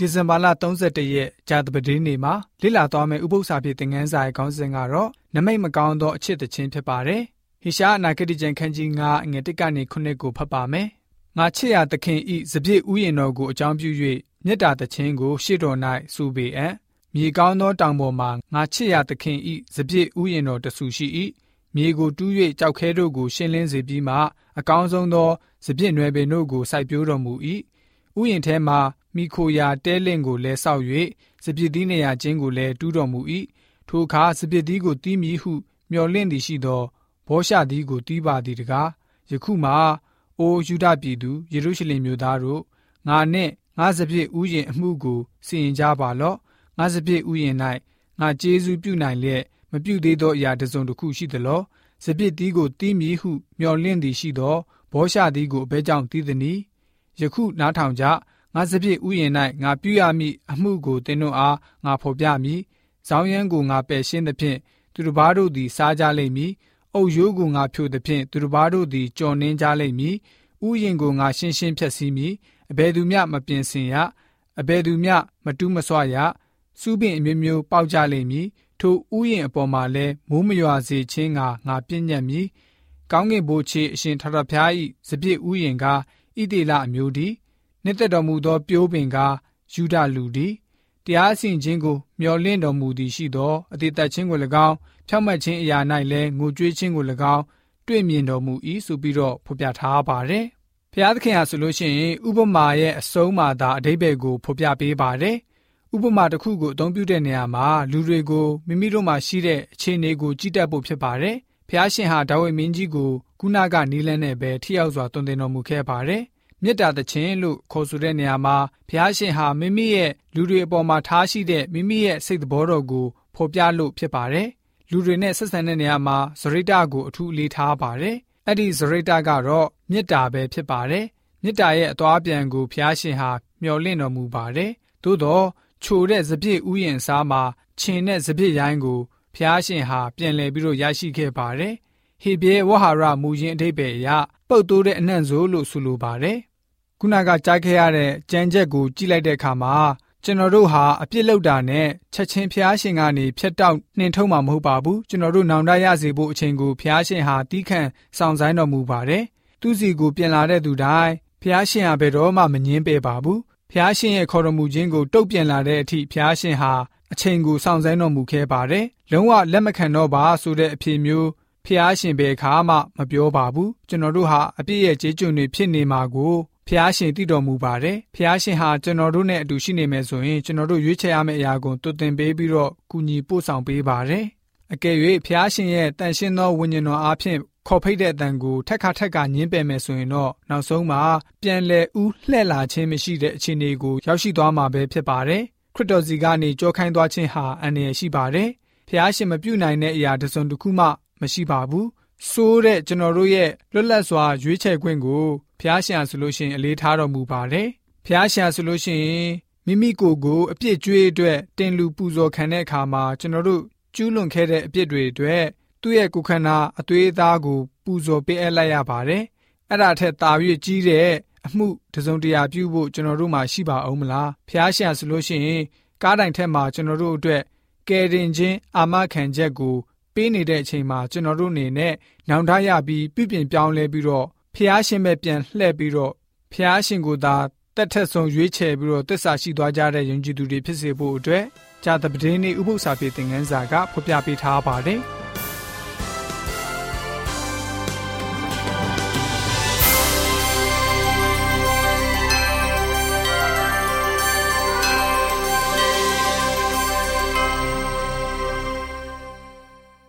ဒီဇင်ဘာလ31ရက်ဂျာတပဒေးနေ့မှာလေ့လာသွားမယ့်ဥပုသ္စာပြေသင်ခန်းစာရဲ့ခေါင်းစဉ်ကတော့နမိတ်မကောင်းသောအချစ်တခြင်းဖြစ်ပါတယ်။ဟေရှားအနာဂတိကျမ်းခန်းကြီး9ငွေ1ကနေ9ကိုဖတ်ပါမယ်။ငါချစ်ရသခင်ဤစပြည့်ဥယျင်တော်ကိုအကြောင်းပြု၍မေတ္တာတခြင်းကိုရှေ့တော်၌စူပေအံ့။မြေကောင်းသောတောင်ပေါ်မှာငါချစ်ရသခင်ဤစပြည့်ဥယျင်တော်တဆူရှိ၏။မြေကိုတူး၍ကြောက်ခဲတို့ကိုရှင်းလင်းစေပြီးမှအကောင်းဆုံးသောစပြည့်နွယ်ပင်တို့ကိုစိုက်ပျိုးတော်မူ၏။ဥယျင်ထဲမှာ မိခိုရာတဲလင့်ကိုလည်းစောက်၍စပစ်သီးနေရာချင်းကိုလည်းတူးတော်မူ၏ထိုအခါစပစ်သီးကိုတီးမိဟု မျှော်လင့်သည်ရှိသောဘောရှသီးကိုတီးပါသည်တကားယခုမှအိုယူဒပြည်သူယေရုရှလင်မြို့သားတို့ငါနှင့်ငါစပစ်ဥယျင်အမှုကိုစီရင်ကြပါလော့ငါစပစ်ဥယျင်၌ငါကျေးဇူးပြုနိုင်လျက်မပြုသေးသောအရာတစ်စုံတစ်ခုရှိသလောစပစ်သီးကိုတီးမိဟုမျှော်လင့်သည်ရှိသောဘောရှသီးကိုအဘဲကြောင့်တီးသည်နီယခုနားထောင်ကြ ငါစပြည့်ဥယျာဉ်၌ငါပြုရမည့်အမှုကိုသင်တို့အားငါဖော်ပြမည်။ဇောင်းရမ်းကိုငါပယ်ရှင်းသဖြင့်သူတစ်ပါးတို့သည်စားကြလိမ့်မည်။အုပ်ရိုးကိုငါဖြိုသဖြင့်သူတစ်ပါးတို့သည်ကြော်နှင်းကြလိမ့်မည်။ဥယျာဉ်ကိုငါရှင်းရှင်းဖြတ်စည်းမည်။အဘယ်သူမျှမပြင်ဆင်ရ။အဘယ်သူမျှမတူးမဆွရ။စူးပင်အမျိုးမျိုးပေါက်ကြလိမ့်မည်။ထိုဥယျာဉ်အပေါ်မှာလည်းမိုးမရွာစေခြင်းကငါပြည့်ညတ်မည်။ကောင်းကင်ဘိုးချေအရှင်ထထဖျား၏စပြည့်ဥယျာဉ်ကဣတိလအမျိုးသည် နှစ်သက်တော်မူသော ပြိုးပင်ကားယူဒလူသည်တရားအစဉ်ချင်းကိုမျော်လင့်တော်မူသည်ရှိသောအသေးသက်ချင်းကို၎င်းဖြောက်မှတ်ခြင်းအရာ၌လည်းငိုကြွေးခြင်းကို၎င်းတွေ့မြင်တော်မူ၏ဆိုပြီးတော့ဖော်ပြထားပါတယ်။ဖျားသခင်ဟာဆိုလို့ရှိရင်ဥပမာရဲ့အဆုံးမှာသာအတိပ္ပယ်ကိုဖော်ပြပေးပါတယ်။ဥပမာတစ်ခုကိုအသုံးပြုတဲ့နေရာမှာလူတွေကိုမိမိတို့မှာရှိတဲ့အခြေအနေကိုကြည့်တတ်ဖို့ဖြစ်ပါတယ်။ဖျားရှင်ဟာဒါဝိမင်းကြီးကိုကုနာကနီးလန်းနဲ့ပဲထိရောက်စွာတွင်တင်တော်မူခဲ့ပါတယ်။ မေတ္တာသခြင်းလို့ခေါ်ဆိုတဲ့နေရာမှာဘုရားရှင်ဟာမိမိရဲ့လူတွေအပေါ်မှာထားရှိတဲ့မိမိရဲ့စိတ်သဘောတော်ကိုဖော်ပြလို့ဖြစ်ပါတယ်။လူတွေနဲ့ဆက်ဆံတဲ့နေရာမှာဇရိတကိုအထူးအလေးထားပါတယ်။အဲ့ဒီဇရိတကတော့မေတ္တာပဲဖြစ်ပါတယ်။မေတ္တာရဲ့အသွားပြန်ကိုဘုရားရှင်ဟာမျှော်လင့်တော်မူပါတယ်။သို့တော့ချိုတဲ့စပြည့်ဥယျင်စားမှာခြင်တဲ့စပြည့်ရိုင်းကိုဘုရားရှင်ဟာပြန်လည်ပြီးတော့ရရှိခဲ့ပါတယ်။ဟေဘဲဝဟာရမူရင်းအဓိပ္ပာယ်အရပုတ်တိုးတဲ့အနှံ့ဆိုလို့ဆိုလိုပါတယ် ခုနကကြားခဲ့ရတဲ့ကြံချက်ကိုကြည့်လိုက်တဲ့အခါမှာကျွန်တော်တို့ဟာအပြစ်လောက်တာနဲ့ချက်ချင်းဖျားရှင်ကနေဖျက်တောက်နှင်ထုတ်မှာမဟုတ်ပါဘူးကျွန်တော်တို့နောင်တရစေဖို့အချိန်ကိုဖျားရှင်ဟာတီးခန့်ဆောင်ဆိုင်တော်မူပါတယ်သူစီကိုပြင်လာတဲ့သူတိုင်းဖျားရှင်ဟာဘယ်တော့မှမငင်းပယ်ပါဘူးဖျားရှင်ရဲ့ခေါ်တော်မူခြင်းကိုတုတ်ပြန်လာတဲ့အထိဖျားရှင်ဟာအချိန်ကိုဆောင်ဆိုင်တော်မူခဲ့ပါတယ်လုံးဝလက်မခံတော့ပါဆိုတဲ့အဖြစ်မျိုးဖျားရှင်ဘယ်ခါမှမပြောပါဘူးကျွန်တော်တို့ဟာအပြစ်ရဲ့ကြေးကျွန်တွေဖြစ်နေမှာကို ဖျားရှင်တည်တော်မူပါတယ်။ဖျားရှင်ဟာကျွန်တော်တို့နဲ့အတူရှိနေမယ်ဆိုရင်ကျွန်တော်တို့ရွေးချယ်ရမယ့်အရာကိုတုတ်တင်ပေးပြီးတော့ကူညီပို့ဆောင်ပေးပါတယ်။အကယ်၍ဖျားရှင်ရဲ့တန်ရှင်းသောဝိညာဉ်တော်အားဖြင့်ခေါ်ဖိတ်တဲ့အတန်ကိုထက်ခါထက်ကညင်းပယ်မယ်ဆိုရင်တော့နောက်ဆုံးမှာပြန်လည်ဦးလှဲ့လာခြင်းမရှိတဲ့အခြေအနေကိုရောက်ရှိသွားမှာပဲဖြစ်ပါတယ်။ခရစ်တော်စီကနေကြောခိုင်းသွားခြင်းဟာအန္တရာယ်ရှိပါတယ်။ဖျားရှင်မပြုတ်နိုင်တဲ့အရာတစ်စုံတစ်ခုမှမရှိပါဘူး။ဆိုးတဲ့ကျွန်တော်တို့ရဲ့လွတ်လပ်စွာရွေးချယ်ခွင့်ကို ဖျားရှာဆိုလို့ရှိရင်အလေးထားတော်မူပါတယ်။ဖျားရှာဆိုလို့ရှိရင်မိမိကိုယ်ကိုအပြစ်ကြွေးအတွက်တင်လူပူဇော်ခံတဲ့အခါမှာကျွန်တော်တို့ကျူးလွန်ခဲ့တဲ့အပြစ်တွေအတွက်သူ့ရဲ့ကိုယ်ခန္ဓာအသွေးအသားကိုပူဇော်ပေးအပ်လိုက်ရပါတယ်။အဲ့ဒါထက်သာ၍ကြီးတဲ့အမှုတစုံတရာပြုဖို့ကျွန်တော်တို့မှာရှိပါအောင်မလား။ဖျားရှာဆိုလို့ရှိရင်ကားတိုင်ထက်မှာကျွန်တော်တို့အတွက်ကယ်တင်ခြင်းအာမခံချက်ကို ပေးနေတဲ့အချိန်မှာကျွန်တော်တို့အနေနဲ့နောင်တရပြီးပြပြင်ပြောင်းလဲပြီးတော့ ဖျားရှင်ပဲပြန်လှည့်ပြီးတော့ဖျားရှင်ကိုသာတက်ထက်ဆုံးရွေးချယ်ပြီးတော့တစ္ဆာရှိသွားကြတဲ့ယဉ်ကျေးသူတွေဖြစ်စေဖို့အတွက်ဂျာတပဒင်းနေဥပု္ပ္ပစာပြေသင်ခန်းစာကဖော်ပြပေးထားပါတယ်။